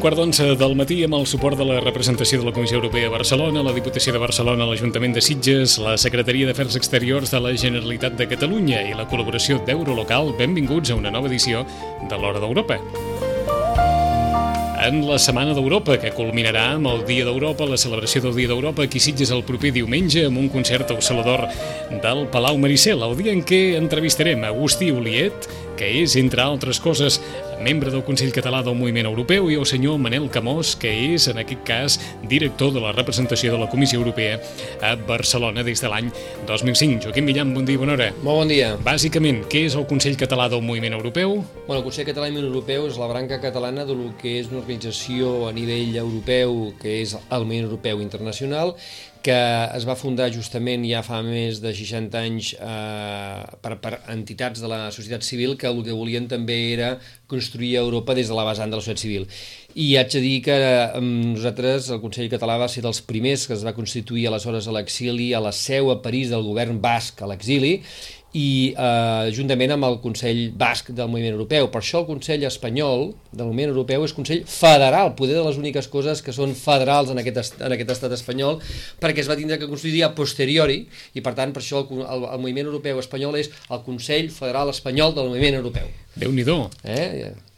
Quart d'onze del matí amb el suport de la representació de la Comissió Europea a Barcelona, la Diputació de Barcelona, l'Ajuntament de Sitges, la Secretaria d'Afers Exteriors de la Generalitat de Catalunya i la col·laboració d'Eurolocal, benvinguts a una nova edició de l'Hora d'Europa. En la Setmana d'Europa, que culminarà amb el Dia d'Europa, la celebració del Dia d'Europa, aquí Sitges el proper diumenge amb un concert au Salvador del Palau Maricel, el dia en què entrevistarem Agustí Oliet, que és, entre altres coses, membre del Consell Català del Moviment Europeu, i el senyor Manel Camós, que és, en aquest cas, director de la representació de la Comissió Europea a Barcelona des de l'any 2005. Joaquim Villam, bon dia, bona hora. Molt bon dia. Bàsicament, què és el Consell Català del Moviment Europeu? Bueno, el Consell Català del Moviment Europeu és la branca catalana de lo que és una organització a nivell europeu, que és el Moviment Europeu Internacional, que es va fundar justament ja fa més de 60 anys eh, per, per entitats de la societat civil que el que volien també era construir Europa des de la vessant de la societat civil. I haig de dir que eh, nosaltres, el Consell Català va ser dels primers que es va constituir aleshores a l'exili, a la seu a París del govern basc a l'exili, i eh, juntament amb el Consell Basc del Moviment Europeu. Per això el Consell Espanyol del Moviment Europeu és Consell Federal, poder de les úniques coses que són federals en aquest, en aquest estat espanyol, perquè es va tindre que constituir a posteriori, i per tant per això el, el, el Moviment Europeu Espanyol és el Consell Federal Espanyol del Moviment Europeu. Déu-n'hi-do. Eh?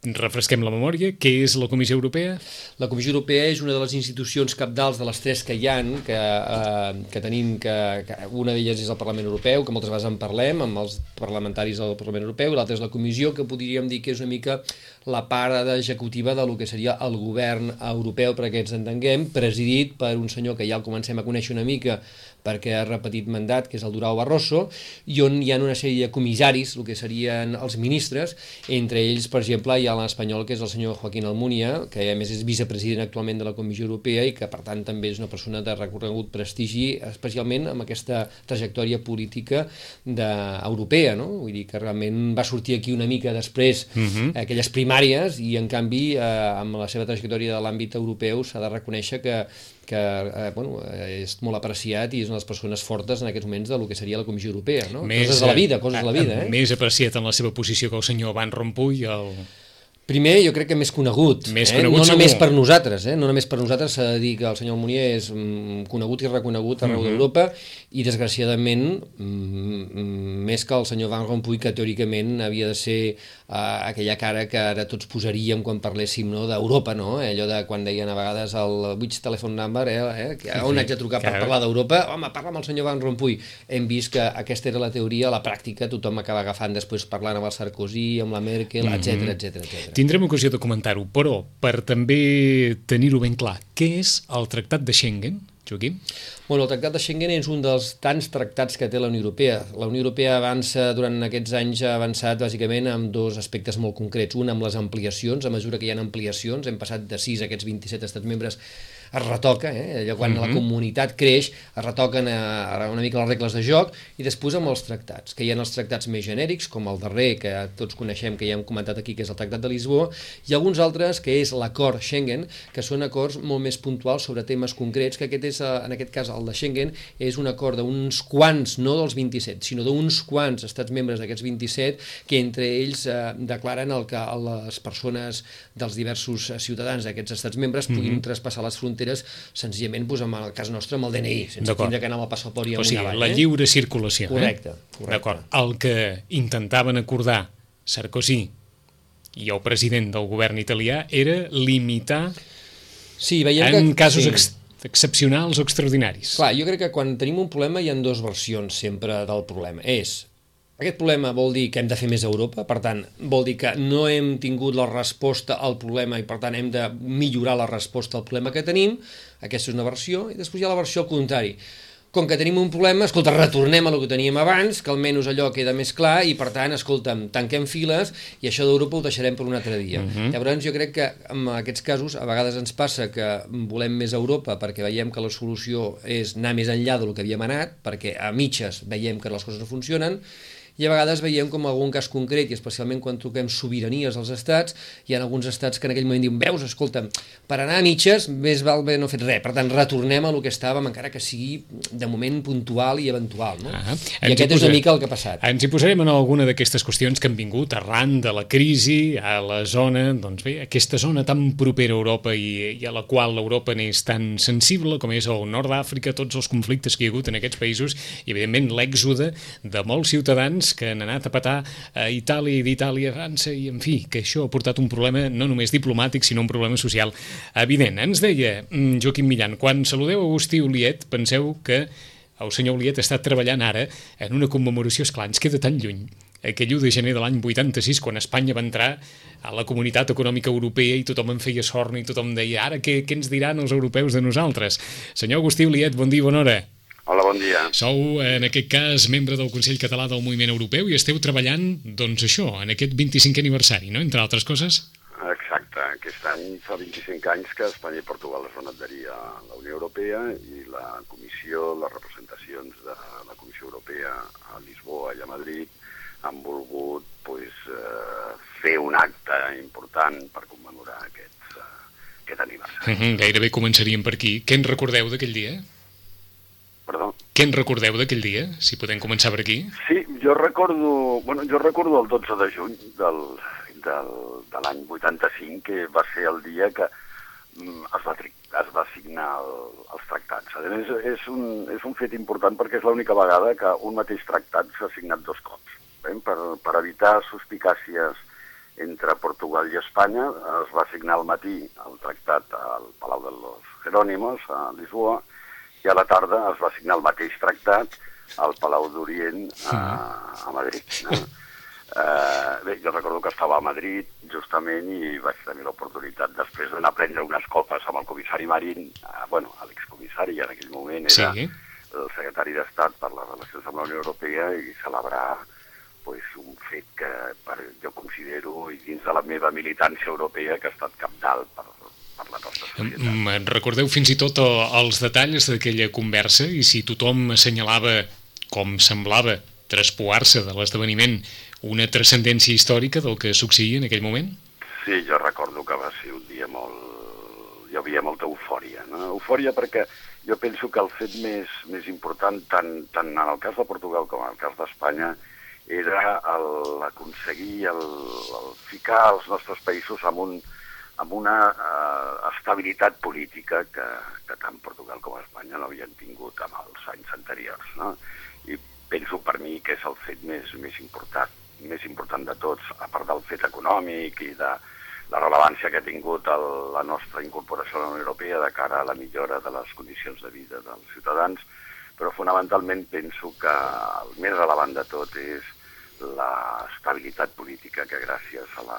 Refresquem la memòria. Què és la Comissió Europea? La Comissió Europea és una de les institucions capdals de les tres que hi han, que, eh, que tenim, que, que una d'elles és el Parlament Europeu, que moltes vegades en parlem amb els parlamentaris del Parlament Europeu, i l'altra és la Comissió, que podríem dir que és una mica la part executiva de lo que seria el govern europeu, perquè ens entenguem, presidit per un senyor que ja el comencem a conèixer una mica, perquè ha repetit mandat, que és el Durau Barroso, i on hi ha una sèrie de comissaris, el que serien els ministres, entre ells, per exemple, hi ha l'espanyol, que és el senyor Joaquín Almunia, que a més és vicepresident actualment de la Comissió Europea i que, per tant, també és una persona de recorregut prestigi, especialment amb aquesta trajectòria política de, europea, no? Vull dir que realment va sortir aquí una mica després uh -huh. aquelles primàries i, en canvi, eh, amb la seva trajectòria de l'àmbit europeu s'ha de reconèixer que que eh, bueno, és molt apreciat i és una de les persones fortes en aquests moments de lo que seria la Comissió Europea, no? Més, coses de la vida, coses de la vida, eh? Més apreciat en la seva posició que el senyor Van Rompuy, el... Primer, jo crec que més conegut, més eh? conegut no segur. només per nosaltres, eh? no només per nosaltres s'ha de dir que el senyor Almunier és mm, conegut i reconegut arreu uh -huh. d'Europa i desgraciadament mm, més que el senyor Van Rompuy que teòricament havia de ser uh, aquella cara que ara tots posaríem quan parléssim no, d'Europa, no? Eh? allò de quan deien a vegades el which telephone number, eh? eh? on haig de trucar per parlar d'Europa, home, parla amb el senyor Van Rompuy. Hem vist que aquesta era la teoria, la pràctica tothom acaba agafant després parlant amb el Sarkozy, amb la Merkel, etc etc etc. Tindrem ocasió de comentar-ho, però per també tenir-ho ben clar, què és el Tractat de Schengen, Joaquim? Bueno, el Tractat de Schengen és un dels tants tractats que té la Unió Europea. La Unió Europea avança, durant aquests anys ha avançat bàsicament amb dos aspectes molt concrets. Un amb les ampliacions, a mesura que hi ha ampliacions, hem passat de 6 a aquests 27 estats membres es retoca, eh? allò quan uh -huh. la comunitat creix, es retoquen a, a una mica les regles de joc, i després amb els tractats, que hi ha els tractats més genèrics, com el darrer, que tots coneixem, que ja hem comentat aquí, que és el Tractat de Lisboa, i alguns altres, que és l'acord Schengen, que són acords molt més puntuals sobre temes concrets, que aquest és, en aquest cas, el de Schengen, és un acord d'uns quants, no dels 27, sinó d'uns quants estats membres d'aquests 27, que entre ells eh, declaren el que les persones dels diversos ciutadans d'aquests estats membres puguin uh -huh. traspassar les fronteres fronteres senzillament pues, en el cas nostre amb el DNI, sense tindre que anar amb el passaport i o sigui, avall, la eh? lliure circulació. Correcte. Eh? correcte. D'acord. El que intentaven acordar Sarkozy i el president del govern italià era limitar sí, veiem en que, casos sí. ex excepcionals o extraordinaris. Clar, jo crec que quan tenim un problema hi ha dues versions sempre del problema. És aquest problema vol dir que hem de fer més a Europa, per tant, vol dir que no hem tingut la resposta al problema i per tant hem de millorar la resposta al problema que tenim, aquesta és una versió, i després hi ha la versió al contrari. com que tenim un problema, escolta, retornem a lo que teníem abans, que almenys allò queda més clar, i per tant, escolta'm, tanquem files, i això d'Europa ho deixarem per un altre dia. Uh Mhm. -huh. Llavors, jo crec que en aquests casos, a vegades ens passa que volem més Europa perquè veiem que la solució és anar més enllà del que havíem anat, perquè a mitges veiem que les coses no funcionen, i a vegades veiem com algun cas concret, i especialment quan toquem sobiranies als estats, hi ha alguns estats que en aquell moment diuen, veus, escolta, per anar a mitges més val bé no fet res, per tant retornem a lo que estàvem, encara que sigui de moment puntual i eventual, no? Ah, I aquest és posa- una mica el que ha passat. Ens hi posarem en alguna d'aquestes qüestions que han vingut arran de la crisi a la zona, doncs bé, aquesta zona tan propera a Europa i, i a la qual l'Europa n'és tan sensible com és el nord d'Àfrica, tots els conflictes que hi ha hagut en aquests països i, evidentment, l'èxode de molts ciutadans que han anat a petar a Itàlia i d'Itàlia a França i, en fi, que això ha portat un problema no només diplomàtic, sinó un problema social evident. Ens deia mm, Joaquim Millan, quan saludeu Agustí Oliet, penseu que el senyor Oliet està treballant ara en una commemoració, esclar, ens queda tan lluny aquell 1 de gener de l'any 86, quan Espanya va entrar a la Comunitat Econòmica Europea i tothom en feia sorna i tothom deia ara què, què ens diran els europeus de nosaltres? Senyor Agustí Oliet, bon dia, bona hora. Hola, bon dia. Sou, en aquest cas, membre del Consell Català del Moviment Europeu i esteu treballant, doncs això, en aquest 25è aniversari, no?, entre altres coses? Exacte. Aquest any fa 25 anys que Espanya i Portugal es van adherir a la Unió Europea i la comissió, les representacions de la Comissió Europea a Lisboa i a Madrid han volgut pues, eh, fer un acte important per commemorar aquest, eh, aquest aniversari. Uh -huh, gairebé començaríem per aquí. Què en recordeu d'aquell dia? Perdó? Què en recordeu d'aquell dia, si podem començar per aquí? Sí, jo recordo, bueno, jo recordo el 12 de juny del, del, de l'any 85, que va ser el dia que mm, es va, es va signar el, els tractats. A més, és un, és un fet important perquè és l'única vegada que un mateix tractat s'ha signat dos cops. Eh? Per, per evitar suspicàcies entre Portugal i Espanya, es va signar al matí el tractat al Palau de los Jerónimos, a Lisboa, i a la tarda es va signar el mateix tractat al Palau d'Orient a, a Madrid. No? Eh, bé, jo recordo que estava a Madrid justament i vaig tenir l'oportunitat després d'anar a prendre unes copes amb el comissari Marín, eh, bueno, l'excomissari en aquell moment era Sí. el secretari d'Estat per les relacions amb la Unió Europea i celebrar pues, un fet que per, jo considero, i dins de la meva militància europea, que ha estat capdalt per, per la nostra societat. Recordeu fins i tot eh, els detalls d'aquella conversa i si tothom assenyalava com semblava traspoar-se de l'esdeveniment una transcendència històrica del que succeïa en aquell moment? Sí, jo recordo que va ser un dia molt... Hi havia molta eufòria. No? Eufòria perquè jo penso que el fet més, més important, tant, tant en el cas de Portugal com en el cas d'Espanya, era el- aconseguir el, el ficar els nostres països amb, un, amb una eh, estabilitat política que, que tant Portugal com Espanya no havien tingut en els anys anteriors. No? I penso per mi que és el fet més, més important més important de tots, a part del fet econòmic i de la rellevància que ha tingut el, la nostra incorporació a la Unió Europea de cara a la millora de les condicions de vida dels ciutadans, però fonamentalment penso que el més rellevant de tot és l'estabilitat política que gràcies a la,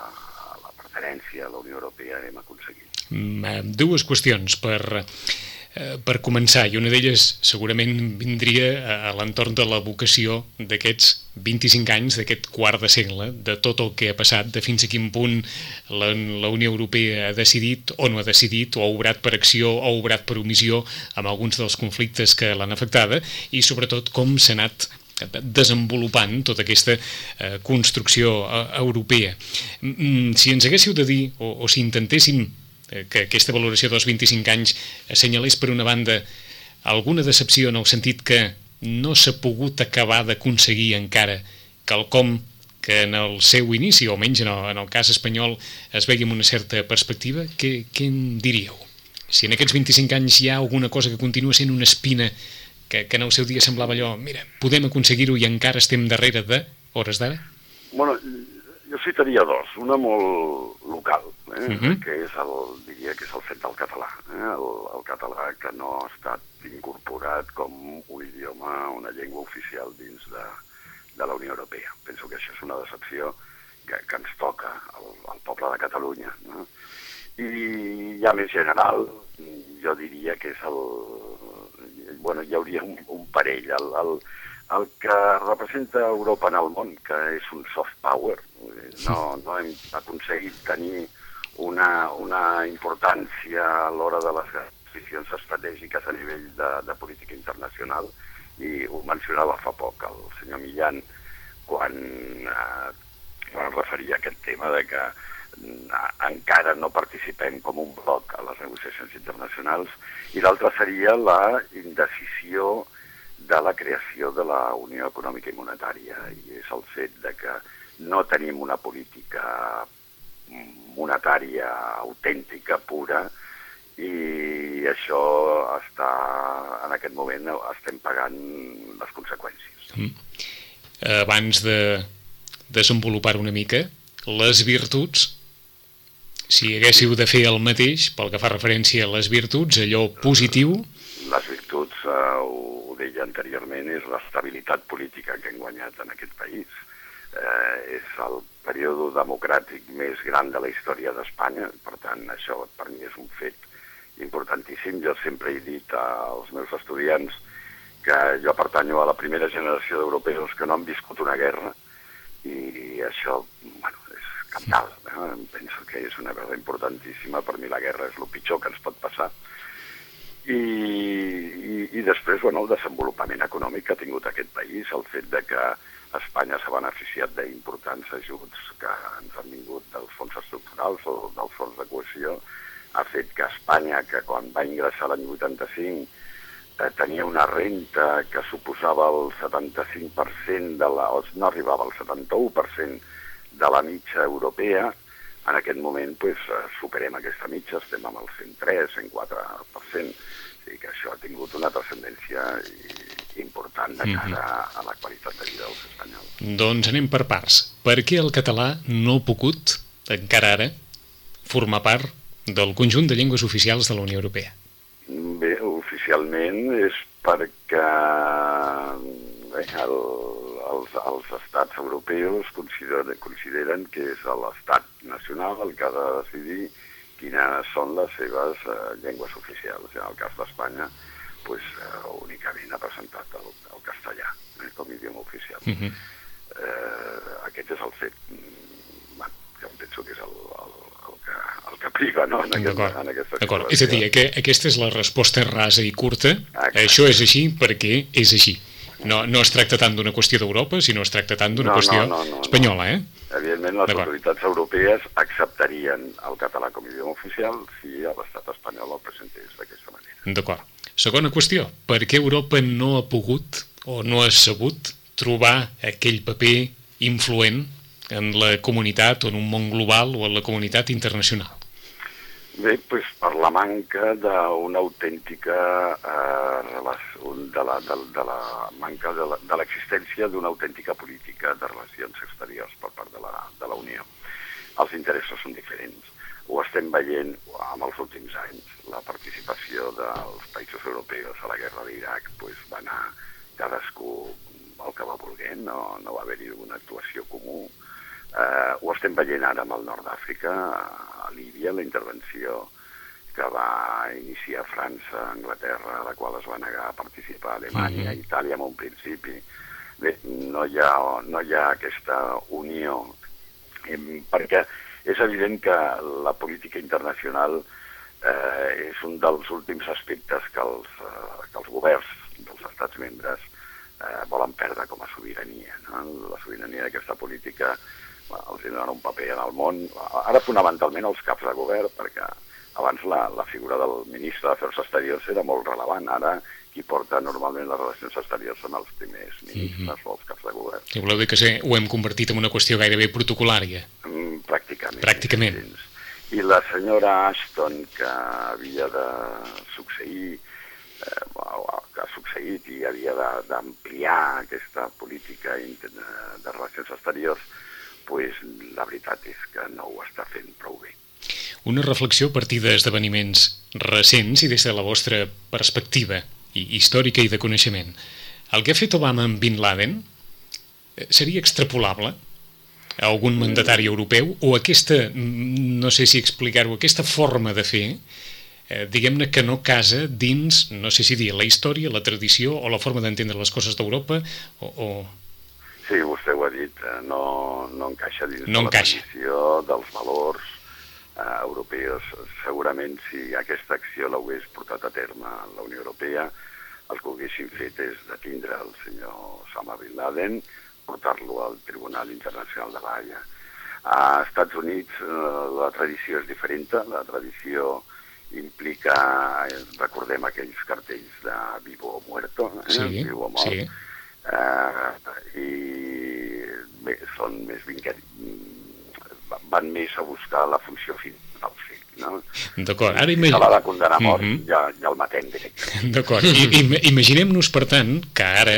a la pertenència a la Unió Europea hem aconseguit. Mm, eh, Dues qüestions per, eh, per començar, i una d'elles segurament vindria a l'entorn de la vocació d'aquests 25 anys, d'aquest quart de segle, de tot el que ha passat, de fins a quin punt la, la Unió Europea ha decidit o no ha decidit, o ha obrat per acció o ha obrat per omissió amb alguns dels conflictes que l'han afectada, i sobretot com s'ha anat desenvolupant tota aquesta eh, construcció eh, europea. Mm, si ens haguéssiu de dir, o, o si intentéssim eh, que aquesta valoració dels 25 anys assenyalés per una banda alguna decepció en el sentit que no s'ha pogut acabar d'aconseguir encara quelcom que en el seu inici, o almenys en el, en el cas espanyol, es veia amb una certa perspectiva, què, què en diríeu? Si en aquests 25 anys hi ha alguna cosa que continua sent una espina que, que en el seu dia semblava allò, mira, podem aconseguir-ho i encara estem darrere de hores d'ara? Bueno, jo citaria dos. Una molt local, eh? uh Mhm. -huh. que és el, diria que és el fet del català. Eh? El, el català que no ha estat incorporat com un idioma, una llengua oficial dins de, de la Unió Europea. Penso que això és una decepció que, que ens toca al, al poble de Catalunya. No? I ja més general, jo diria que és el... bueno, hi hauria un, un parell. El, el, el que representa Europa en el món, que és un soft power, no, no hem aconseguit tenir una, una importància a l'hora de les decisions estratègiques a nivell de, de política internacional, i ho mencionava fa poc el senyor Millan quan, eh, quan referia a aquest tema de que encara no participem com un bloc a les negociacions internacionals i l'altra seria la indecisió de la creació de la Unió Econòmica i Monetària i és el fet de que no tenim una política monetària autèntica, pura, i això està, en aquest moment estem pagant les conseqüències. Mm. Abans de desenvolupar una mica, les virtuts si haguéssiu de fer el mateix pel que fa referència a les virtuts, allò positiu... Les virtuts, eh, ho, deia anteriorment, és l'estabilitat política que hem guanyat en aquest país. Eh, és el període democràtic més gran de la història d'Espanya, per tant, això per mi és un fet importantíssim. Jo sempre he dit als meus estudiants que jo pertanyo a la primera generació d'europeus que no han viscut una guerra i això, bueno, cabdal. Eh? Penso que és una cosa importantíssima. Per mi la guerra és el pitjor que ens pot passar. I, i, i després, bueno, el desenvolupament econòmic que ha tingut aquest país, el fet de que Espanya s'ha beneficiat d'importants ajuts que ens han vingut dels fons estructurals o dels fons de cohesió, ha fet que Espanya, que quan va ingressar l'any 85 eh, tenia una renta que suposava el 75% de la... o no arribava al 71% de la mitja europea, en aquest moment pues, eh, superem aquesta mitja, estem amb el 103, 104%, o sigui que això ha tingut una transcendència important de cara mhm. a la qualitat de vida dels espanyols. Doncs anem per parts. Per què el català no ha pogut, encara ara, formar part del conjunt de llengües oficials de la Unió Europea? Bé, oficialment és perquè bé, el, els, els estats europeus consideren, consideren que és l'estat nacional el que ha de decidir quines són les seves eh, llengües oficials. En el cas d'Espanya, pues, eh, únicament ha presentat el, el castellà eh, com a idioma oficial. Uh mhm. -huh. eh, aquest és el fet, mm, bueno, jo penso que és el, el, el, que, el que priva no, en, aquest, en aquesta situació. És a dir, que aquesta és la resposta rasa i curta. Exacte. Això és així perquè és així. No, no es tracta tant d'una qüestió d'Europa, sinó es tracta tant d'una no, qüestió no, no, no, espanyola, eh? Evidentment, les autoritats europees acceptarien el català com a idioma oficial si l'estat espanyol el presentés d'aquesta manera. D'acord. Segona qüestió, per què Europa no ha pogut o no ha sabut trobar aquell paper influent en la comunitat o en un món global o en la comunitat internacional? Bé, pues, per la manca d'una autèntica eh, de, la, de, de la manca de l'existència d'una autèntica política de relacions exteriors per part de la, de la Unió. Els interessos són diferents. Ho estem veient amb els últims anys. La participació dels països europeus a la guerra d'Iraq pues, va anar cadascú el que va voler, no, no va haver-hi una actuació comú Eh, ho estem veient ara amb el nord d'Àfrica, a Líbia, la intervenció que va iniciar França, Anglaterra, a la qual es va negar a participar Alemanya, mm -hmm. Itàlia en un principi. Bé, no hi ha, no hi ha aquesta unió, perquè és evident que la política internacional eh, és un dels últims aspectes que els, eh, que els governs dels estats membres eh, volen perdre com a sobirania. No? La sobirania d'aquesta política els donen un paper en el món, ara fonamentalment els caps de govern, perquè abans la, la figura del ministre d'Afers Exteriors era molt relevant, ara qui porta normalment les relacions exteriors són els primers ministres mm -hmm. o els caps de govern. I voleu dir que sí, ho hem convertit en una qüestió gairebé protocolària? Mm, pràcticament. Pràcticament. I la senyora Ashton, que havia de succeir eh, que ha succeït i havia d'ampliar aquesta política de relacions exteriors, pues, la veritat és que no ho està fent prou bé. Una reflexió a partir d'esdeveniments recents i des de la vostra perspectiva i històrica i de coneixement. El que ha fet Obama amb Bin Laden eh, seria extrapolable a algun mandatari europeu o aquesta, no sé si explicar-ho, aquesta forma de fer eh, diguem-ne que no casa dins, no sé si dir, la història, la tradició o la forma d'entendre les coses d'Europa o, o... Sí, vostè ho ha dit, eh, no, no encaixa dins no de la encaixa. dels valors eh, europeus. Segurament si aquesta acció l'hagués portat a terme la Unió Europea, el que haguessin fet és detindre el senyor Osama Bin Laden, portar-lo al Tribunal Internacional de l'Haia. A Estats Units eh, la tradició és diferent, la tradició implica, eh, recordem aquells cartells de Vivo o Muerto, eh? Sí, Vivo o Mort, sí. Eh, i bé, són més vinquet, van més a buscar la funció final no? D'acord, ara imaginem... se l'ha de condenar a mort, Mhm. ja, ja el matem directament. D'acord. Im imaginem-nos, per tant, que ara,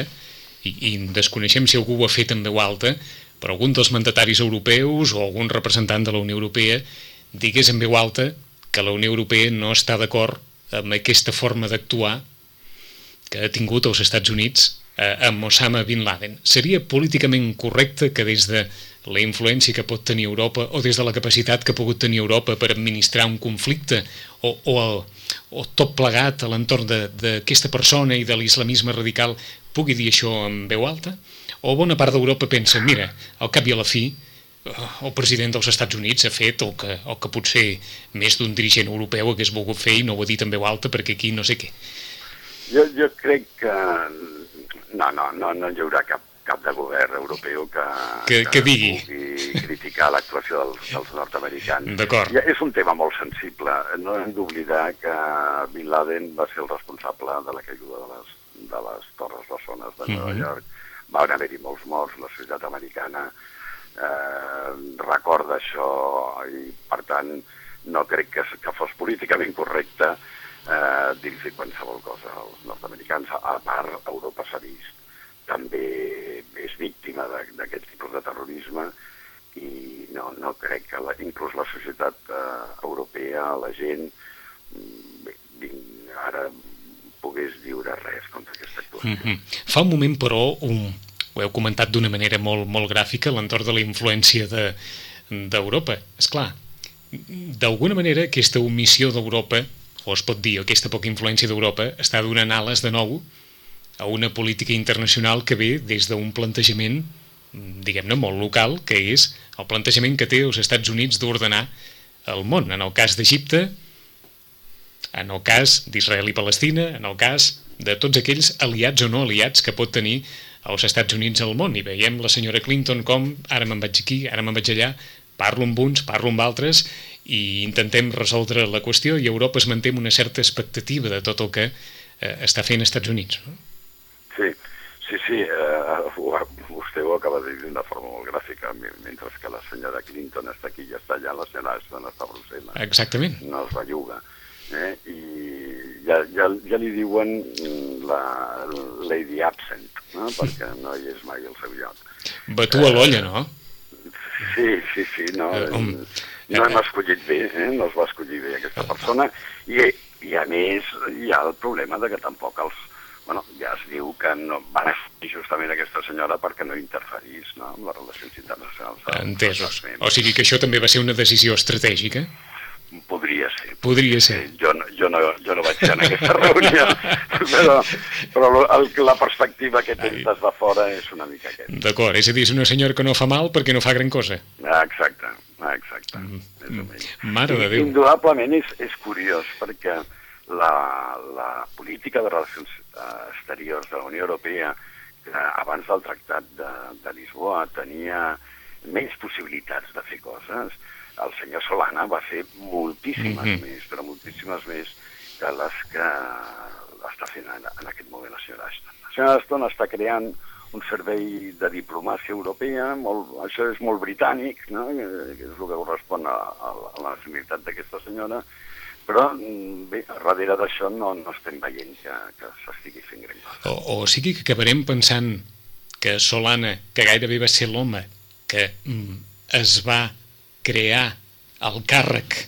i, i desconeixem si algú ho ha fet en veu alta, però algun dels mandataris europeus o algun representant de la Unió Europea digués en veu alta que la Unió Europea no està d'acord amb aquesta forma d'actuar que ha tingut els Estats Units eh, amb Osama Bin Laden. Seria políticament correcte que des de la influència que pot tenir Europa o des de la capacitat que ha pogut tenir Europa per administrar un conflicte o, o, el, o tot plegat a l'entorn d'aquesta persona i de l'islamisme radical pugui dir això en veu alta? O bona part d'Europa pensa, mira, al cap i a la fi, eh, el president dels Estats Units ha fet el que, el que potser més d'un dirigent europeu hagués volgut fer i no ho ha dit en veu alta perquè aquí no sé què. Jo, jo crec que no, no, no, no hi haurà cap, cap de govern europeu que, Que- que digui. pugui criticar l'actuació dels, dels nord-americans. D'acord. Ja és un tema molt sensible. No hem d'oblidar que Bin Laden va ser el responsable de la caiguda de les, de les torres bessones de Nova Mhm. York. Van haver-hi molts morts, la societat americana eh, recorda això i, per tant, no crec que, que fos políticament correcte eh, dir-los qualsevol cosa als nord-americans. A part, Europa s'ha vist també és víctima d'aquest tipus de terrorisme i no, no crec que la, inclús la societat eh, europea, la gent, mm, bé, ara pogués diure res contra aquesta actuació. Mm -hmm. Fa un moment, però, un, ho heu comentat d'una manera molt, molt gràfica, l'entorn de la influència de- d'Europa. De, És clar, d'alguna manera aquesta omissió d'Europa, o es pot dir aquesta poca influència d'Europa, està donant ales de nou a una política internacional que ve des d'un plantejament, diguem-ne, molt local, que és el plantejament que té els Estats Units d'ordenar el món. En el cas d'Egipte, en el cas d'Israel i Palestina, en el cas de tots aquells aliats o no aliats que pot tenir els Estats Units al món. I veiem la senyora Clinton com ara me'n vaig aquí, ara me'n vaig allà, parlo amb uns, parlo amb altres i intentem resoldre la qüestió i Europa es manté una certa expectativa de tot el que eh, està fent Estats Units. No? Sí, sí, sí, eh, ho, vostè ho acaba de dir d'una forma molt gràfica, mentre que la senyora Clinton està aquí i està allà, la senyora Ashton està a Brussel·les. Exactament. no es belluga. Eh? I ja, ja, ja li diuen la Lady Absent, no? perquè no hi és mai al seu lloc. Batu a l'olla, no? Sí, sí, sí, no, Eh, home, no hem escollit bé, eh? no es va escollir bé aquesta persona, i, i a més hi ha el problema de que tampoc els... Bueno, ja es diu que no van escollir justament aquesta senyora perquè no interferís no? amb les relacions internacionals. Entesos. O sigui que això també va ser una decisió estratègica? Podria ser. Podria ser. Sí, jo, no, jo, no, jo no vaig ser en aquesta reunió, però, però el, la perspectiva que tens des de fora és una mica aquesta. D'acord, és a dir, és una senyora que no fa mal perquè no fa gran cosa. Ah, Exacte, ah, exacte. més o menys. Mare de Déu. Indudablement és, és curiós perquè la, la política de relacions eh, exteriors de la Unió Europea, que abans del Tractat de, de Lisboa tenia menys possibilitats de fer coses, el senyor Solana va fer moltíssimes Mhm. més, però moltíssimes més que les que està fent en, en aquest moment la senyora Ashton. La senyora Ashton està creant un servei de diplomàcia europea, molt, això és molt britànic, no? que que és el que correspon a, a, a la nacionalitat d'aquesta senyora, però mm, bé, darrere d'això no, no estem veient que, que s'estigui fent gran cosa. O, o sigui que acabarem pensant que Solana, que gairebé va ser l'home que mm, es va crear el càrrec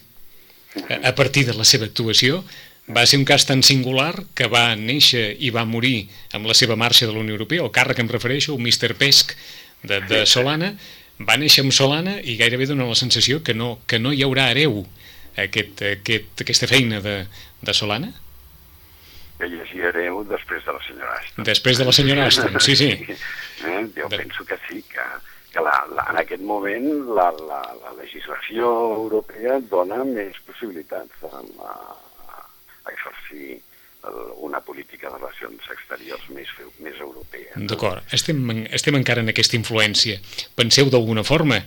a, a partir de la seva actuació, va ser un cas tan singular que va néixer i va morir amb la seva marxa de la Unió Europea, el càrrec que em refereixo, el Mr. Pesc de, de Solana, va néixer amb Solana i gairebé dona la sensació que no, que no hi haurà hereu aquest, aquest, aquesta feina de, de Solana? Que llegireu després de la senyora Ashton. Després de la senyora Ashton, sí, sí. Eh? Jo De- penso que sí, que, que la, la, en aquest moment la, la, la legislació europea dona més possibilitats a, a, a exercir una política de relacions exteriors més, més europea. D'acord, estem, estem encara en aquesta influència. Penseu d'alguna forma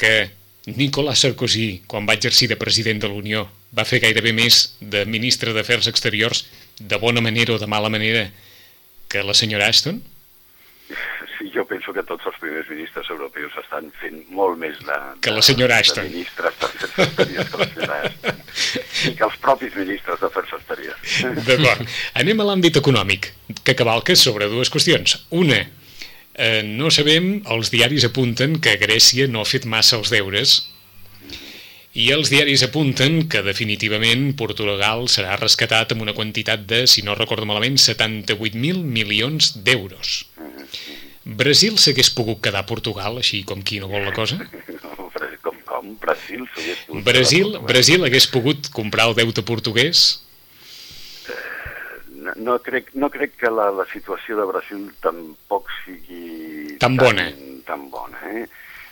que Nicolas Sarkozy, quan va exercir de president de l'Unió, va fer gairebé més de ministre d'Afers Exteriors de bona manera o de mala manera que la senyora Ashton? Jo penso que tots els primers ministres europeus estan fent molt més de, Que la senyora Ashton. de ministres d'afers que la senyora Ashton. I que els propis ministres d'afers exteriors. D'acord. Anem a l'àmbit econòmic, que cavalca sobre dues qüestions. Una, eh, no sabem, els diaris apunten que Grècia no ha fet massa els deures i els diaris apunten que definitivament Portugal serà rescatat amb una quantitat de, si no recordo malament, 78.000 milions d'euros. Brasil s'hagués pogut quedar a Portugal, així com qui no vol la cosa? com, com Brasil s'hagués pogut Brasil. Brasil hagués pogut comprar el deute portuguès? No, no, crec, no crec que la, la situació de Brasil tampoc sigui... Tan bona. Tan, tan bona, eh?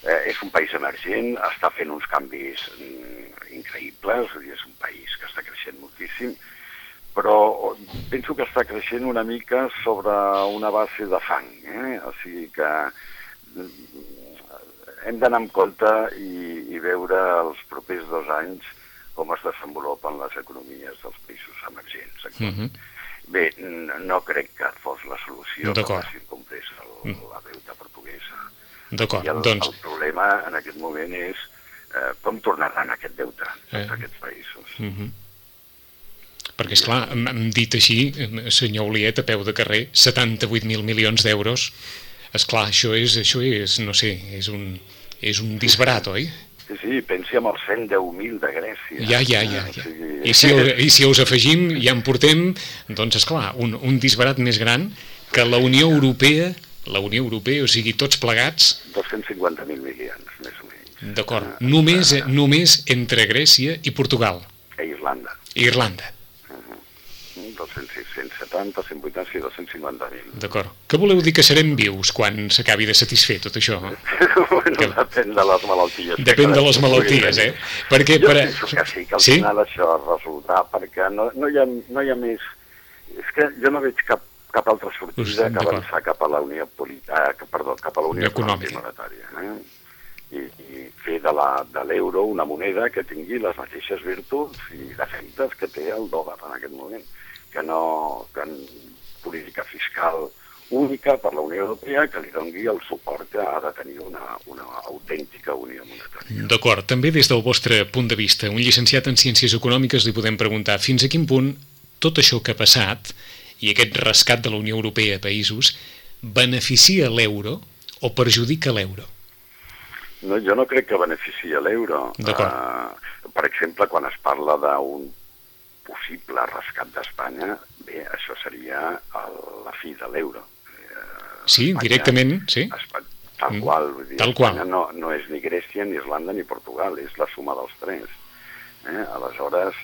eh? És un país emergent, està fent uns canvis mm, increïbles, és un país que està creixent moltíssim, però penso que està creixent una mica sobre una base de fang, eh? O sigui que mm, hem d'anar amb compte i, i veure els propers dos anys com es desenvolupen les economies dels països emergents. Mhm. Bé, n- no crec que fos la solució que facin comprés el, la deuta portuguesa. D'acord, doncs... el problema en aquest moment és eh, com tornaran aquest deute Eh. aquests països. Mhm. Perquè, és clar, hem dit així, senyor Oliet, a peu de carrer, 78.000 milions d'euros. És clar, això és, això és, no sé, és un, és un disbarat, oi? Sí, sí, pensi en els 110.000 de Grècia. Ja, ja, ja. Ja. O sigui... I, si, I si us afegim, ja en portem, doncs, és clar, un, un disbarat més gran que la Unió Europea, la Unió Europea, o sigui, tots plegats, 250.000 milions, més o menys. d'acord, Eh, només, només entre Grècia i Portugal, A Irlanda. i Irlanda. 200, 170, 180, sí, 250.000. D'acord. Què voleu dir que serem vius quan s'acabi de satisfer tot això? bueno, Que- depèn de les malalties. Depèn de les malalties, eh? Perquè Jo per... penso que sí, que al Sí? final això resultarà, perquè no, no, hi ha, no hi ha més... És que jo no veig cap, cap altra sortida que avançar cap a la Unió política, perdó, cap a la Unió Econòmica. I Monetària. Eh? I, I fer de l'euro una moneda que tingui les mateixes virtuts i defectes que té el dòlar en aquest moment, que no... que en política fiscal única per la Unió Europea que li dongui el suport que ha de tenir una, una autèntica Unió Monetària. D'acord, també des del vostre punt de vista, un llicenciat en Ciències Econòmiques li podem preguntar fins a quin punt tot això que ha passat i aquest rescat de la Unió Europea a països beneficia l'euro o perjudica l'euro? No, jo no crec que beneficia l'euro. D'acord. Uh, per exemple, quan es parla d'un possible rescat d'Espanya, bé, això seria el, la fi de l'euro. Eh, Sí, Espanya- directament, sí. Espa- tal Mm, qual, vull dir, tal qual. Espanya no, no és ni Grècia, ni Irlanda, ni Portugal, és la suma dels tres. Eh? Aleshores,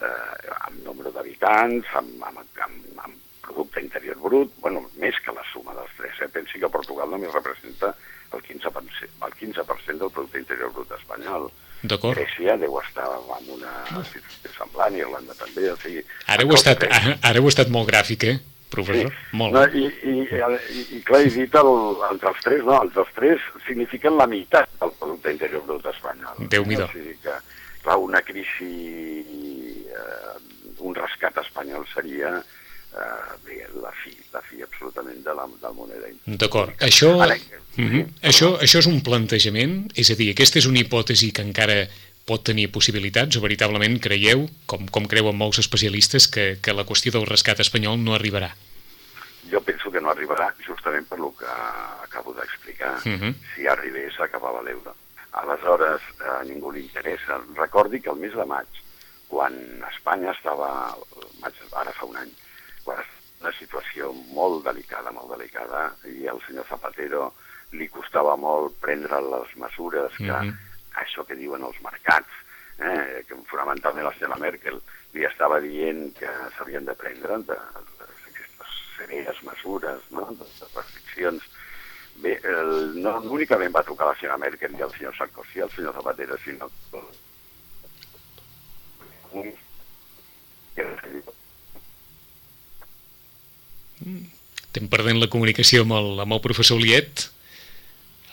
eh, amb nombre d'habitants, amb, amb, amb, amb producte interior brut, bueno, més que la suma dels tres. Eh? Pensi que Portugal només representa el 15%, el 15 del producte interior brut espanyol. Grècia deu estar en una situació semblant, Irlanda també, o sigui... Ara heu, estat, tres. ara, ara heu estat molt gràfic, eh, professor? Molt. No, i, i, i, I clar, he dit el, els dels tres, no, els dels tres signifiquen la meitat del producte interior brut espanyol. Déu-n'hi-do. O sigui que, clar, una crisi, eh, un rescat espanyol seria eh, bé, la fi, la fi absolutament de la, de la moneda. D'acord. Això, Ara, mm sí, això, això és un plantejament? És a dir, aquesta és una hipòtesi que encara pot tenir possibilitats o veritablement creieu, com, com creuen molts especialistes, que, que la qüestió del rescat espanyol no arribarà? Jo penso que no arribarà justament per lo que acabo d'explicar. Mhm. Si arribés, acabava l'euro. Aleshores, a ningú li interessa. Recordi que el mes de maig, quan Espanya estava, maig, ara fa un any, quan una situació molt delicada, molt delicada, i al senyor Zapatero li costava molt prendre les mesures que Mhm. això que diuen els mercats eh, que fonamentalment la senyora Merkel li estava dient que s'havien de prendre de, de, aquestes severes mesures no? de, de restriccions. Bé, el, no únicament va trucar la senyora Merkel i el senyor Sarkozy, el senyor Zapatero, sinó un Estem perdent la comunicació amb el, amb el professor Liet.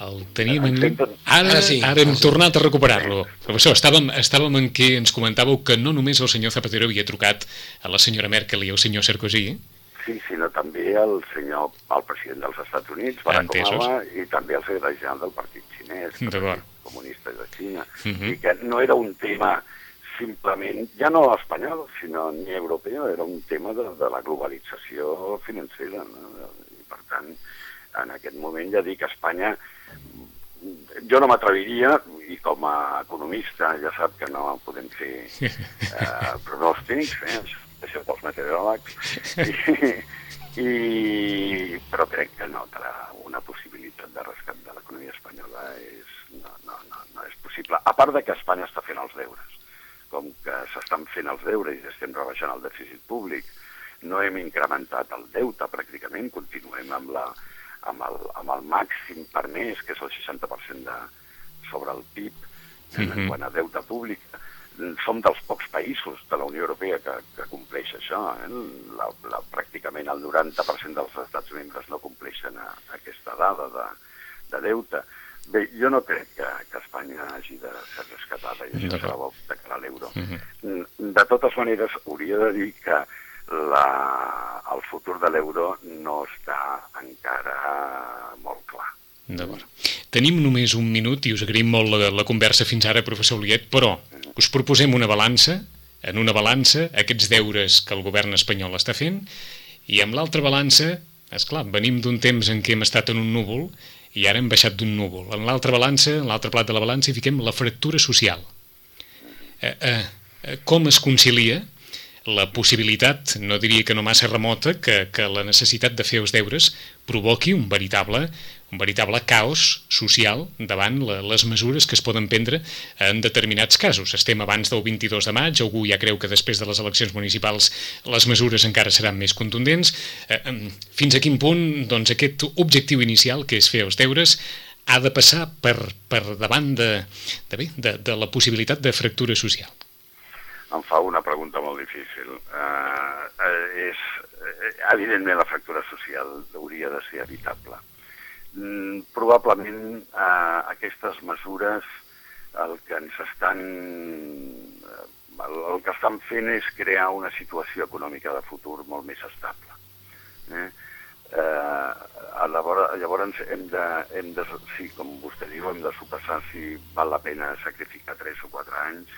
El tenim en... Ara, Ara sí. ara hem tornat a recuperar-lo. Professor, estàvem, estàvem en què ens comentàveu que no només el senyor Zapatero havia trucat a la senyora Merkel i al senyor Sarkozy, Sí, sinó també el senyor, el president dels Estats Units, Barack Entesos. Obama, i també el secretari general del Partit Xinès, el. Partit Comunista de Xina, Mhm. i que no era un tema simplement, ja no espanyol, sinó ni europeu, era un tema de, de la globalització financera. No? I, per tant, en aquest moment ja dic que Espanya jo no m'atreviria, i com a economista ja sap que no podem fer eh, pronòstics, eh, això, pels meteoròlegs, i, i, però crec que no, que la, una possibilitat de rescat de l'economia espanyola és, no, no, no, no és possible. A part de que Espanya està fent els deures. Com que s'estan fent els deures i estem rebaixant el dèficit públic, no hem incrementat el deute pràcticament, continuem amb, la, amb, el, amb el màxim permès, que és el 60% de, sobre el PIB, en Mhm. quant a deute públic. Som dels pocs països de la Unió Europea que, que compleix això. Eh? La, la, pràcticament el 90% dels estats membres no compleixen a, aquesta dada de, de deute. Bé, jo no crec que, que Espanya hagi de ser rescatada i això serà de cara a l'euro. Mhm. De totes maneres, hauria de dir que la, el futur de l'euro no està encara molt clar. D'acord. Tenim només un minut i us agraïm molt la, la conversa fins ara, professor Oliet, però us proposem una balança, en una balança, aquests deures que el govern espanyol està fent, i amb l'altra balança, és clar, venim d'un temps en què hem estat en un núvol i ara hem baixat d'un núvol. En l'altra balança, en l'altre plat de la balança, hi fiquem la fractura social. Eh, eh, eh, com es concilia la possibilitat, no diria que no massa remota, que, que la necessitat de fer els deures provoqui un veritable, un veritable caos social davant la, les mesures que es poden prendre en determinats casos. Estem abans del 22 de maig, algú ja creu que després de les eleccions municipals les mesures encara seran més contundents. Eh, fins a quin punt doncs, aquest objectiu inicial, que és fer els deures, ha de passar per, per davant de, de, bé, de, de la possibilitat de fractura social? em fa una pregunta molt difícil. Uh, és, evidentment, la fractura social hauria de ser evitable. Mm, probablement uh, aquestes mesures el que ens estan eh, el, que estan fent és crear una situació econòmica de futur molt més estable. Eh? Eh, llavors, llavors hem de, hem de, sí, com vostè diu, hem de sopassar si val la pena sacrificar 3 o 4 anys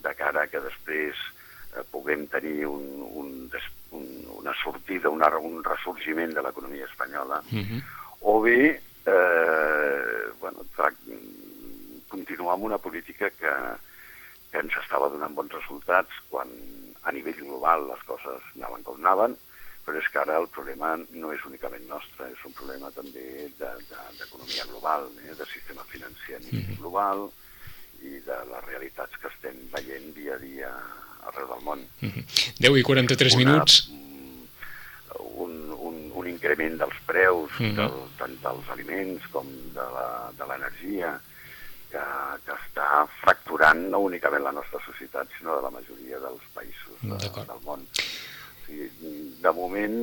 de cara que després eh, puguem tenir un, un, un, una sortida, una, un ressorgiment de l'economia espanyola, Uh -huh. O bé eh, bueno, continuar amb una política que, que ens estava donant bons resultats quan a nivell global les coses anaven com anaven, però és que ara el problema no és únicament nostre, és un problema també de- de- d'economia de, global, eh, de sistema financer a nivell global i de les realitats que estem veient dia a dia arreu del món. Uh -huh. 10 i 43 minuts. mm, Un, un, un increment dels preus, Mhm. del, tant dels aliments com de l'energia, que, que està fracturant no únicament la nostra societat, sinó de la majoria dels països de, del món. O sigui, de moment,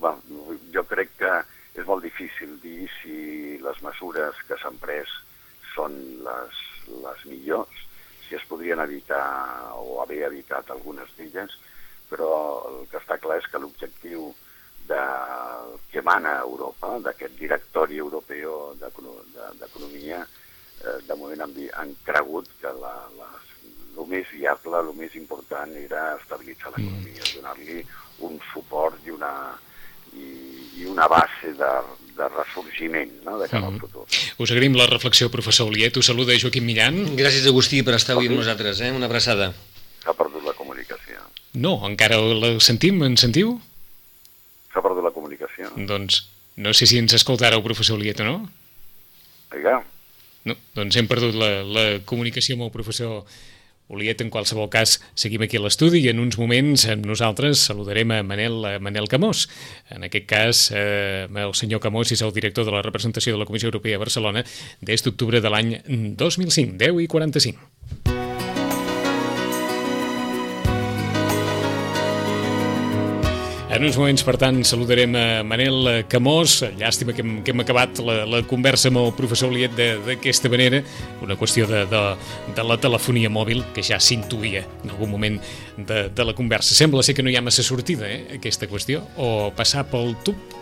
bueno, jo crec que és molt difícil dir si les mesures que s'han pres són les, les millors, si es podrien evitar o haver evitat algunes d'elles, però el que està clar és que l'objectiu de, que emana a Europa, d'aquest directori europeu d'econo- de- d'economia, eh, de moment han, han cregut que la, la, el més viable, el més important era estabilitzar l'economia, donar-li un suport i una, i, i una base de, de ressorgiment no, de cara al Mhm. futur. Us agraïm la reflexió, professor Oliet. Us saluda Joaquim Millan. Gràcies, Agustí, per estar avui amb nosaltres. Eh? Una abraçada. S'ha perdut la comunicació. No, encara la sentim, ens sentiu? Comunicació. Doncs no sé si ens escoltarà el professor Oliet o no. Oiga, No, doncs hem perdut la, la comunicació amb el professor Oliet, en qualsevol cas, seguim aquí a l'estudi i en uns moments nosaltres saludarem a Manel, a Manel Camós. En aquest cas, eh, el senyor Camós és el director de la representació de la Comissió Europea a Barcelona des d'octubre de l'any 2005, 10 i 45. En uns moments, per tant, saludarem a Manel Camós. Llàstima que hem, que hem acabat la, la conversa amb el professor Oliet d'aquesta manera, una qüestió de, de, de la telefonia mòbil que ja s'intuïa en algun moment de, de la conversa. Sembla ser que no hi ha massa sortida, eh, aquesta qüestió, o passar pel tub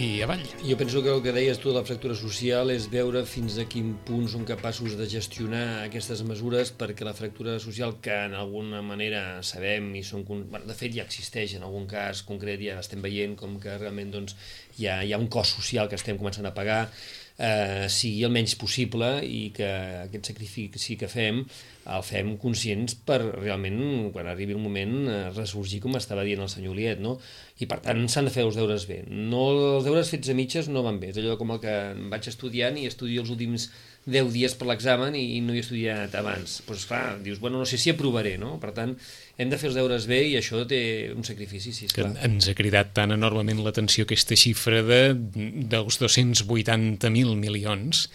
i avall. Jo penso que el que deies tu de la fractura social és veure fins a quin punt són capaços de gestionar aquestes mesures perquè la fractura social que en alguna manera sabem i són... Bueno, de fet ja existeix en algun cas concret, ja estem veient com que realment doncs, hi, ha, hi ha un cost social que estem començant a pagar eh, sigui el menys possible i que aquest sacrifici que fem el fem conscients per realment, quan arribi el moment, eh, ressorgir com estava dient el senyor Liet, no? I per tant s'han de fer els deures bé. No, els deures fets a mitges no van bé. És allò com el que vaig estudiant i estudio els últims 10 dies per l'examen i, no he estudiat abans. Doncs pues, clar, dius, bueno, no sé si aprovaré, no? Per tant, hem de fer els deures bé i això té un sacrifici, sí, esclar. Que ens ha cridat tan enormement l'atenció aquesta xifra de, dels 280.000 milions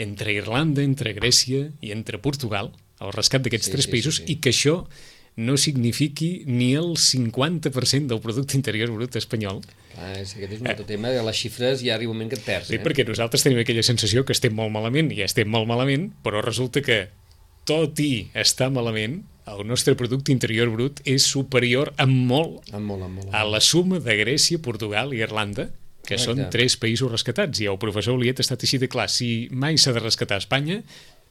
entre Irlanda, entre Grècia i entre Portugal, el rescat d'aquests sí, tres sí, països, sí, sí. i que això no signifiqui ni el 50% del producte interior brut espanyol. Ah, és, aquest és un altre eh. tema, les xifres ja arriba un moment que et perds. Sí, eh? perquè nosaltres tenim aquella sensació que estem molt malament, i estem molt malament, però resulta que tot i estar malament, el nostre producte interior brut és superior en molt, en molt, en molt, a la suma de Grècia, Portugal i Irlanda, que Correcte. són tres països rescatats. I el professor Oliet ha estat així de clar. Si mai s'ha de rescatar Espanya,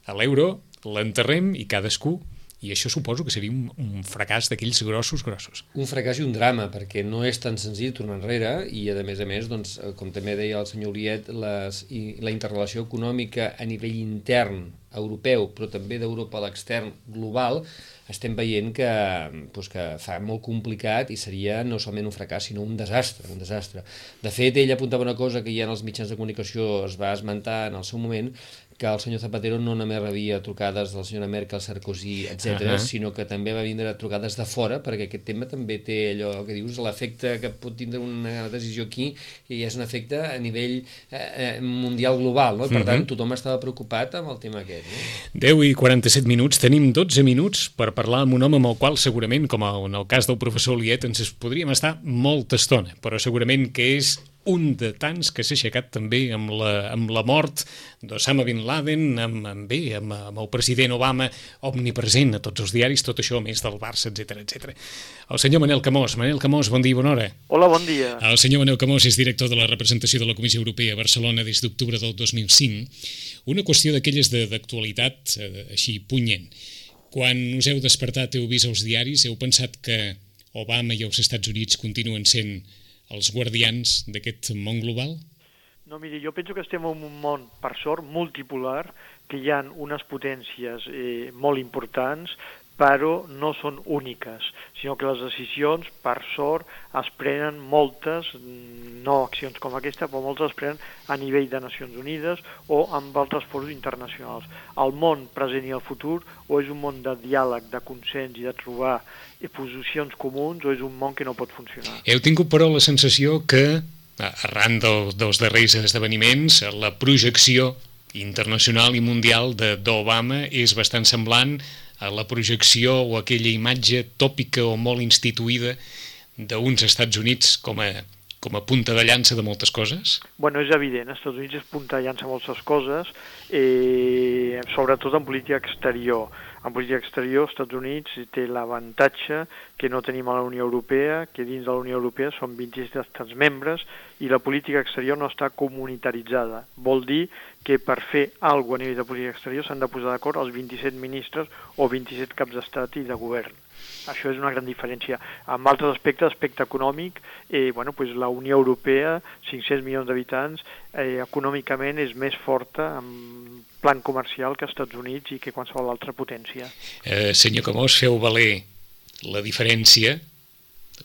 a l'euro l'enterrem i cadascú i això suposo que seria un, un fracàs d'aquells grossos, grossos. Un fracàs i un drama, perquè no és tan senzill tornar enrere i, a més a més, doncs, com també deia el senyor Oliet, les, i, la interrelació econòmica a nivell intern europeu, però també d'Europa a l'extern global, estem veient que, doncs, que fa molt complicat i seria no solament un fracàs, sinó un desastre, un desastre. De fet, ell apuntava una cosa que ja en els mitjans de comunicació es va esmentar en el seu moment, que el senyor Zapatero no només rebia trucades de la senyora Merkel, Sarkozy, etc, uh -huh. sinó que també va vindre trucades de fora, perquè aquest tema també té allò que dius, l'efecte que pot tindre una decisió aquí, i és un efecte a nivell eh, eh mundial global, no? per uh -huh. tant, tothom estava preocupat amb el tema aquest. No? 10 i 47 minuts, tenim 12 minuts per parlar amb un home amb el qual segurament, com en el cas del professor Liet, ens podríem estar molta estona, però segurament que és un de tants que s'ha aixecat també amb la, amb la mort d'Osama Bin Laden, amb, amb, bé, amb, amb el president Obama omnipresent a tots els diaris, tot això més del Barça, etc etc. El senyor Manel Camós. Manel Camós, bon dia i bona hora. Hola, bon dia. El senyor Manel Camós és director de la representació de la Comissió Europea a Barcelona des d'octubre del 2005. Una qüestió d'aquelles d'actualitat eh, així punyent. Quan us heu despertat, heu vist els diaris, heu pensat que Obama i els Estats Units continuen sent els guardians d'aquest món global? No, miri, jo penso que estem en un món, per sort, multipolar, que hi ha unes potències eh, molt importants, però no són úniques, sinó que les decisions, per sort, es prenen moltes, no accions com aquesta, però moltes es prenen a nivell de Nacions Unides o amb altres fòrums internacionals. El món present i el futur o és un món de diàleg, de consens i de trobar posicions comuns o és un món que no pot funcionar. Heu tingut, però, la sensació que, arran del, dels darrers esdeveniments, la projecció internacional i mundial d'Obama és bastant semblant la projecció o aquella imatge tòpica o molt instituïda d'uns Estats Units com a, com a punta de llança de moltes coses? Bueno, és evident, els Estats Units és punta de llança de moltes coses, eh, sobretot en política exterior en política exterior, els Estats Units té l'avantatge que no tenim a la Unió Europea, que dins de la Unió Europea són 27 estats membres i la política exterior no està comunitaritzada. Vol dir que per fer alguna a nivell de política exterior s'han de posar d'acord els 27 ministres o 27 caps d'estat i de govern. Això és una gran diferència. En altres aspectes, aspecte econòmic, eh, bueno, pues la Unió Europea, 500 milions d'habitants, eh, econòmicament és més forta en plan comercial que Estats Units i que qualsevol altra potència. Eh, senyor Camós, feu valer la diferència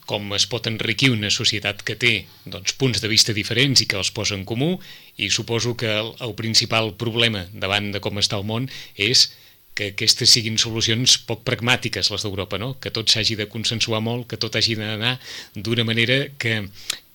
com es pot enriquir una societat que té doncs, punts de vista diferents i que els posa en comú i suposo que el, el principal problema davant de com està el món és que aquestes siguin solucions poc pragmàtiques, les d'Europa, no? que tot s'hagi de consensuar molt, que tot hagi d'anar d'una manera que,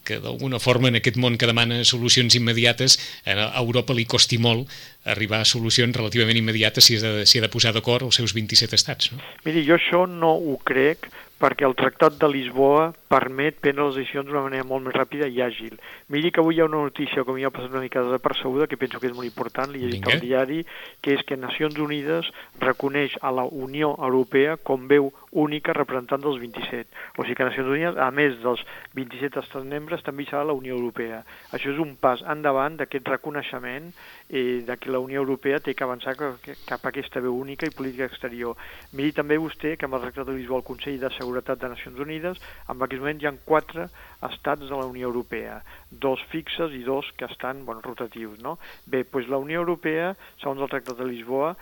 que d'alguna forma en aquest món que demana solucions immediates, a Europa li costi molt arribar a solucions relativament immediates si ha de, si ha de posar d'acord els seus 27 estats. No? Miri, jo això no ho crec perquè el Tractat de Lisboa permet prendre les decisions d'una manera molt més ràpida i àgil. Miri que avui hi ha una notícia, com ja ha passat una mica desapercebuda, que penso que és molt important, l'he llegit al diari, que és que Nacions Unides reconeix a la Unió Europea com veu única representant dels 27. O sigui que Nacions Unides, a més dels 27 estats membres, també hi serà la Unió Europea. Això és un pas endavant d'aquest reconeixement eh, de que la Unió Europea té que avançar cap a aquesta veu única i política exterior. Miri també vostè que amb el Tractat de Lisboa el Consell de Seguretat de Nacions Unides, en aquest moment hi ha quatre estats de la Unió Europea, dos fixes i dos que estan bueno, rotatius. No? Bé, doncs la Unió Europea, segons el Tractat de Lisboa,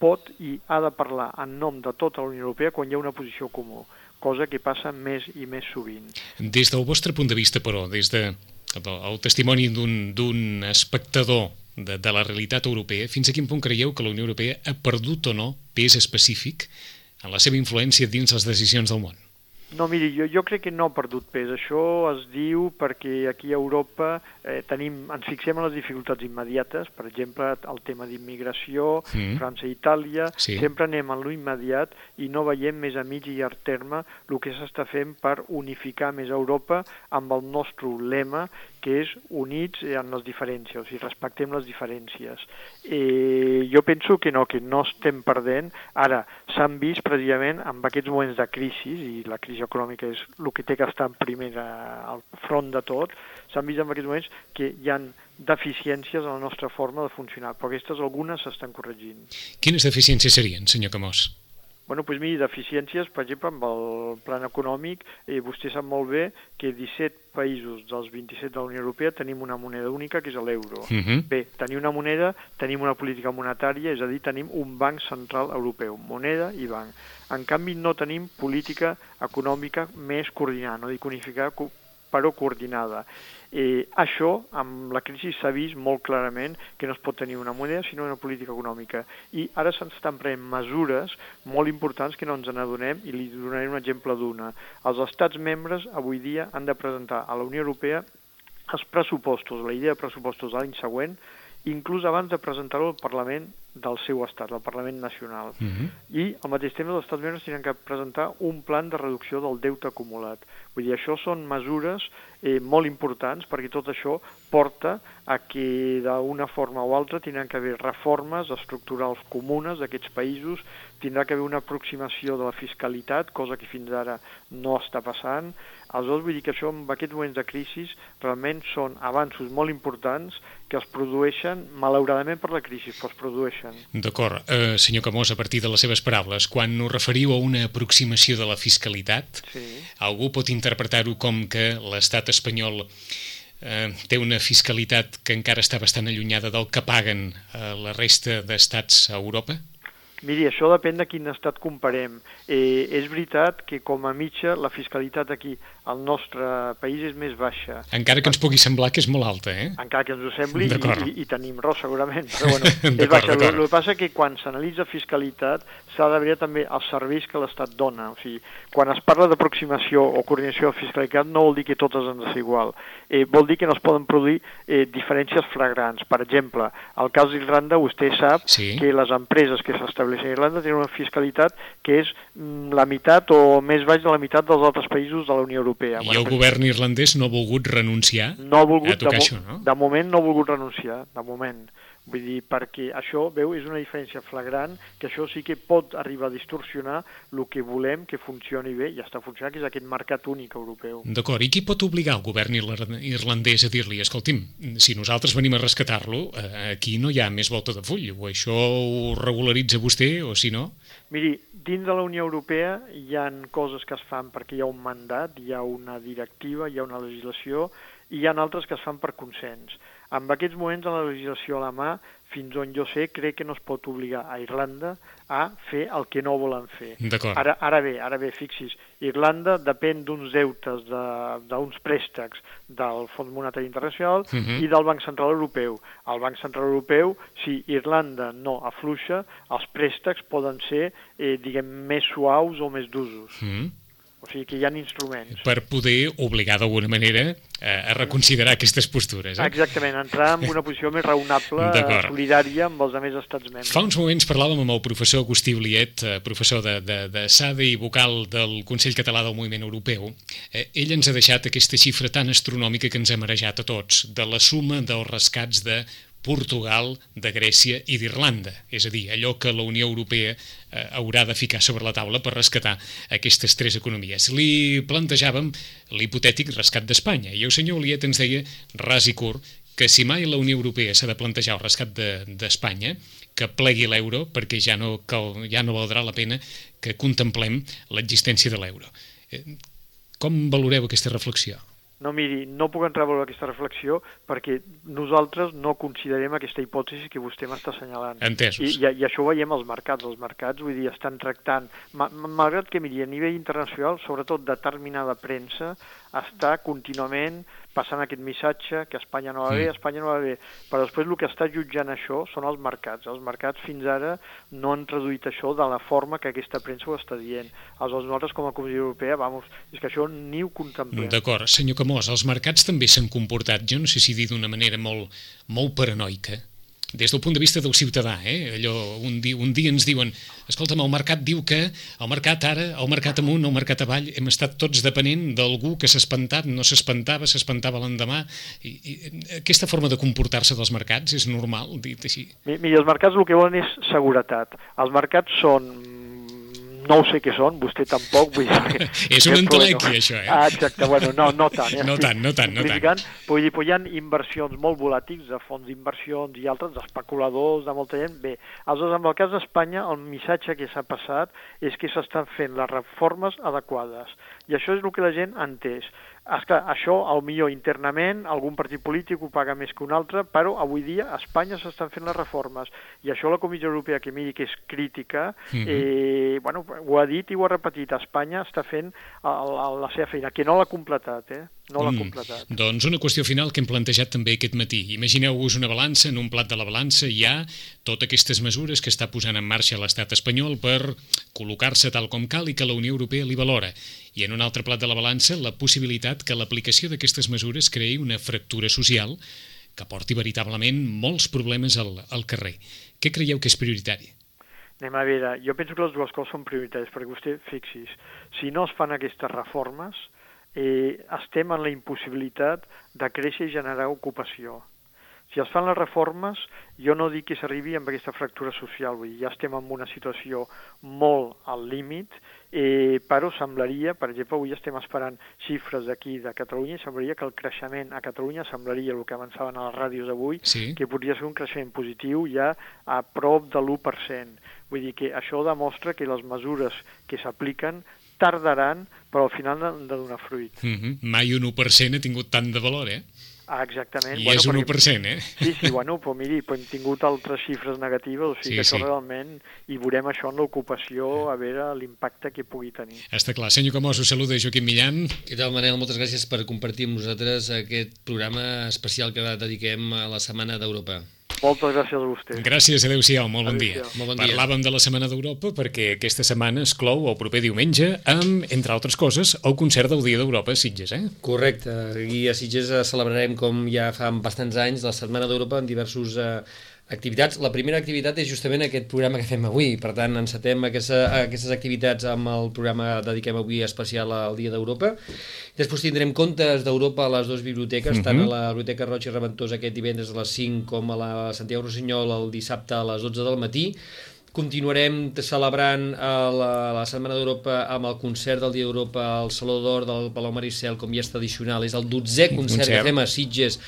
pot i ha de parlar en nom de tota la Unió Europea quan hi ha una posició comú, cosa que passa més i més sovint. Des del vostre punt de vista, però, des de el testimoni d'un espectador de, de la realitat europea, fins a quin punt creieu que la Unió Europea ha perdut o no pes específic en la seva influència dins les decisions del món? No, miri, jo, jo crec que no ha perdut pes. Això es diu perquè aquí a Europa eh, tenim, ens fixem en les dificultats immediates, per exemple, el tema d'immigració, mm. França i Itàlia, sí. sempre anem en lo immediat i no veiem més a mig i llarg terme el que s'està fent per unificar més Europa amb el nostre lema, que és units en les diferències, o sigui, respectem les diferències. Eh, jo penso que no, que no estem perdent. Ara, s'han vist precisament amb aquests moments de crisi, i la crisi econòmica és el que té que estar en primer al front de tot, s'han vist en aquests moments que hi han deficiències en la nostra forma de funcionar, però aquestes algunes s'estan corregint. Quines deficiències serien, senyor Camós? Bueno, doncs miri, deficiències, per exemple, amb el plan econòmic, eh, vostè sap molt bé que 17 països dels 27 de la Unió Europea tenim una moneda única, que és l'euro. Uh mhm. -huh. Bé, tenir una moneda, tenim una política monetària, és a dir, tenim un banc central europeu, moneda i banc. En canvi, no tenim política econòmica més coordinada, no dic unificada, però coordinada. Eh, això, amb la crisi, s'ha vist molt clarament que no es pot tenir una moneda sinó una política econòmica. I ara s'estan prenent mesures molt importants que no ens n'adonem i li donaré un exemple d'una. Els estats membres avui dia han de presentar a la Unió Europea els pressupostos, la idea de pressupostos de l'any següent, inclús abans de presentar-ho al Parlament del seu estat, el Parlament Nacional. Uh mhm. -huh. I al mateix temps els estats membres tenen que presentar un plan de reducció del deute acumulat. Vull dir, això són mesures eh, molt importants perquè tot això porta a que d'una forma o altra tindran que haver reformes estructurals comunes d'aquests països, tindrà que haver una aproximació de la fiscalitat, cosa que fins ara no està passant. Aleshores, vull dir que això, en aquests moments de crisi, realment són avanços molt importants que es produeixen, malauradament per la crisi, però es produeixen. D'acord. Uh, senyor Camós, a partir de les seves paraules, quan us referiu a una aproximació de la fiscalitat, sí. algú pot interpretar-ho com que l'estat espanyol eh, té una fiscalitat que encara està bastant allunyada del que paguen eh, la resta d'estats a Europa? Miri, això depèn de quin estat comparem. Eh, és veritat que com a mitja la fiscalitat aquí al nostre país és més baixa. Encara que ens pugui semblar que és molt alta, eh? Encara que ens ho sembli i, i, i tenim raó segurament, però bueno, és baixa. El, el que passa que quan s'analitza fiscalitat s'ha de veure també els serveis que l'Estat dona. O sigui, quan es parla d'aproximació o coordinació de fiscalitat no vol dir que totes han de ser igual. Eh, vol dir que no es poden produir eh, diferències flagrants. Per exemple, al cas d'Irlanda vostè sap sí. que les empreses que s'estableixen estableix a Irlanda tenen una fiscalitat que és mm, la meitat o més baix de la meitat dels altres països de la Unió Europea. I bueno, el govern irlandès no ha volgut renunciar no ha volgut, a tocar de, això, no? De moment no ha volgut renunciar, de moment. Vull dir, perquè això, veu, és una diferència flagrant, que això sí que pot arribar a distorsionar el que volem que funcioni bé, i està funcionant, que és aquest mercat únic europeu. D'acord, i qui pot obligar el govern irlandès a dir-li, escolti'm, si nosaltres venim a rescatar-lo, eh, aquí no hi ha més volta de full, o això ho regularitza vostè, o si no... Miri, dins de la Unió Europea hi han coses que es fan perquè hi ha un mandat, hi ha una directiva, hi ha una legislació, i hi ha altres que es fan per consens. En aquests moments, en la legislació a la mà, fins on jo sé, crec que no es pot obligar a Irlanda a fer el que no volen fer. Ara, ara bé, ara bé, fixis, Irlanda depèn d'uns deutes, d'uns préstecs del Fons Monetari Internacional uh Mhm. -huh. i del Banc Central Europeu. El Banc Central Europeu, si Irlanda no afluixa, els préstecs poden ser, eh, diguem, més suaus o més d'usos. Mm. O sigui que hi ha instruments. Per poder obligar d'alguna manera eh, a reconsiderar aquestes postures. Eh? Exactament, entrar en una posició més raonable, solidària amb els altres estats membres. Fa uns moments parlàvem amb el professor Agustí Bliet, eh, professor de, de, de SADE i vocal del Consell Català del Moviment Europeu. Eh, ell ens ha deixat aquesta xifra tan astronòmica que ens ha marejat a tots, de la suma dels rescats de Portugal, de Grècia i d'Irlanda. És a dir, allò que la Unió Europea eh, haurà de ficar sobre la taula per rescatar aquestes tres economies. Li plantejàvem l'hipotètic rescat d'Espanya i el senyor Oliet ens deia, ras i curt, que si mai la Unió Europea s'ha de plantejar el rescat d'Espanya, de, que plegui l'euro perquè ja no, cal, ja no valdrà la pena que contemplem l'existència de l'euro. Eh, com valoreu aquesta reflexió? No, miri, no puc entrar a veure aquesta reflexió perquè nosaltres no considerem aquesta hipòtesi que vostè m'està assenyalant. Entesos. I, i, I això ho veiem als mercats. Els mercats, vull dir, estan tractant... Ma, malgrat que, miri, a nivell internacional, sobretot determinada premsa, està contínuament passant aquest missatge que Espanya no va bé, Espanya no va bé, però després el que està jutjant això són els mercats. Els mercats fins ara no han traduït això de la forma que aquesta premsa ho està dient. Aleshores, nosaltres com a Comissió Europea, vamos, és que això ni ho contemplem. D'acord. Senyor Camós, els mercats també s'han comportat, jo no sé si dir d'una manera molt, molt paranoica, des del punt de vista del ciutadà, eh? Allò, un, dia, un dia ens diuen, escolta'm, el mercat diu que el mercat ara, el mercat amunt, el mercat avall, hem estat tots depenent d'algú que s'ha espantat, no s'espantava, s'espantava l'endemà. I, I, aquesta forma de comportar-se dels mercats és normal, dit així? Miri, els mercats el que volen és seguretat. Els mercats són no ho sé què són, vostè tampoc, vull dir... És un entelèquia, això, eh? Ah, exacte, bueno, no, no tant. Eh? no tant, no tant, no tant. Vull dir, però hi ha inversions molt volàtils de fons d'inversions i altres, d'especuladors, de molta gent. Bé, aleshores, en el cas d'Espanya, el missatge que s'ha passat és que s'estan fent les reformes adequades. I això és el que la gent ha entès. Esclar, això, al millor internament, algun partit polític ho paga més que un altre, però avui dia a Espanya s'estan fent les reformes. I això la Comissió Europea, que miri que és crítica, mm -hmm. eh, bueno, ho ha dit i ho ha repetit, Espanya està fent la, la seva feina, que no l'ha completat, eh? No l'ha mm, completat. Doncs una qüestió final que hem plantejat també aquest matí. Imagineu-vos una balança, en un plat de la balança hi ha totes aquestes mesures que està posant en marxa l'estat espanyol per col·locar-se tal com cal i que la Unió Europea li valora i en un altre plat de la balança la possibilitat que l'aplicació d'aquestes mesures creï una fractura social que porti veritablement molts problemes al, al carrer. Què creieu que és prioritari? Anem a veure, jo penso que les dues coses són prioritàries, perquè vostè, fixis, si no es fan aquestes reformes, eh, estem en la impossibilitat de créixer i generar ocupació. Si es fan les reformes, jo no dic que s'arribi amb aquesta fractura social, vull dir, ja estem en una situació molt al límit, eh, però semblaria, per exemple, avui estem esperant xifres d'aquí de Catalunya i semblaria que el creixement a Catalunya semblaria el que avançaven a les ràdios avui, sí. que podria ser un creixement positiu ja a prop de l'1%. Vull dir que això demostra que les mesures que s'apliquen tardaran, però al final han de donar fruit. Mm -hmm. Mai un 1% ha tingut tant de valor, eh? Ah, exactament. I bueno, és un 1%, eh? Sí, sí, bueno, però miri, però hem tingut altres xifres negatives, o sigui sí, que això sí. realment, i veurem això en l'ocupació, a veure l'impacte que pugui tenir. Està clar. Senyor Camós, us saluda Joaquim Millan. Què tal, Manel? Moltes gràcies per compartir amb nosaltres aquest programa especial que dediquem a la Setmana d'Europa. Moltes gràcies a vostè. Gràcies, adeu-siau, molt bon dia. Molt bon dia. Parlàvem de la Setmana d'Europa perquè aquesta setmana es clou el proper diumenge amb, entre altres coses, el concert del Dia d'Europa a Sitges, eh? Correcte. Aquí a Sitges celebrarem, com ja fa bastants anys, la Setmana d'Europa en diversos eh, activitats. La primera activitat és justament aquest programa que fem avui, per tant encetem aquesta, aquestes activitats amb el programa dediquem avui especial al Dia d'Europa. Després tindrem contes d'Europa a les dues biblioteques, uh -huh. tant a la Biblioteca Roig i Reventós aquest divendres a les 5 com a la Santiago Rossinyol el dissabte a les 12 del matí. Continuarem celebrant la, la Setmana d'Europa amb el concert del Dia d'Europa al Saló d'Or del Palau Maricel, com ja és tradicional. És el 12è concert, concert. que fem a Sitges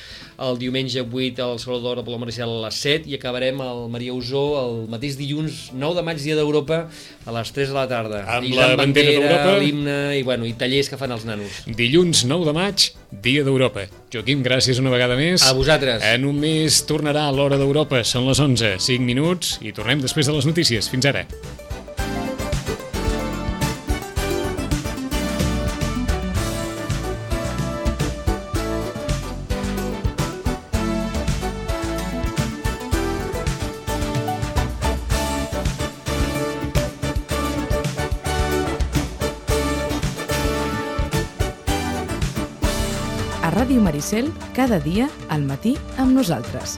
el diumenge 8 al Saló d'Or del Palau Maricel a les 7 i acabarem al Maria Usó el mateix dilluns 9 de maig, Dia d'Europa, a les 3 de la tarda. Amb I la bandera d'Europa. l'himne i, bueno, i tallers que fan els nanos. Dilluns 9 de maig, Dia d'Europa. Joaquim, gràcies una vegada més. A vosaltres. En un mes tornarà l'hora d'Europa. Són les 11, 5 minuts, i tornem després de les notícies. Fins ara. Ràdio Maricel, cada dia al matí amb nosaltres.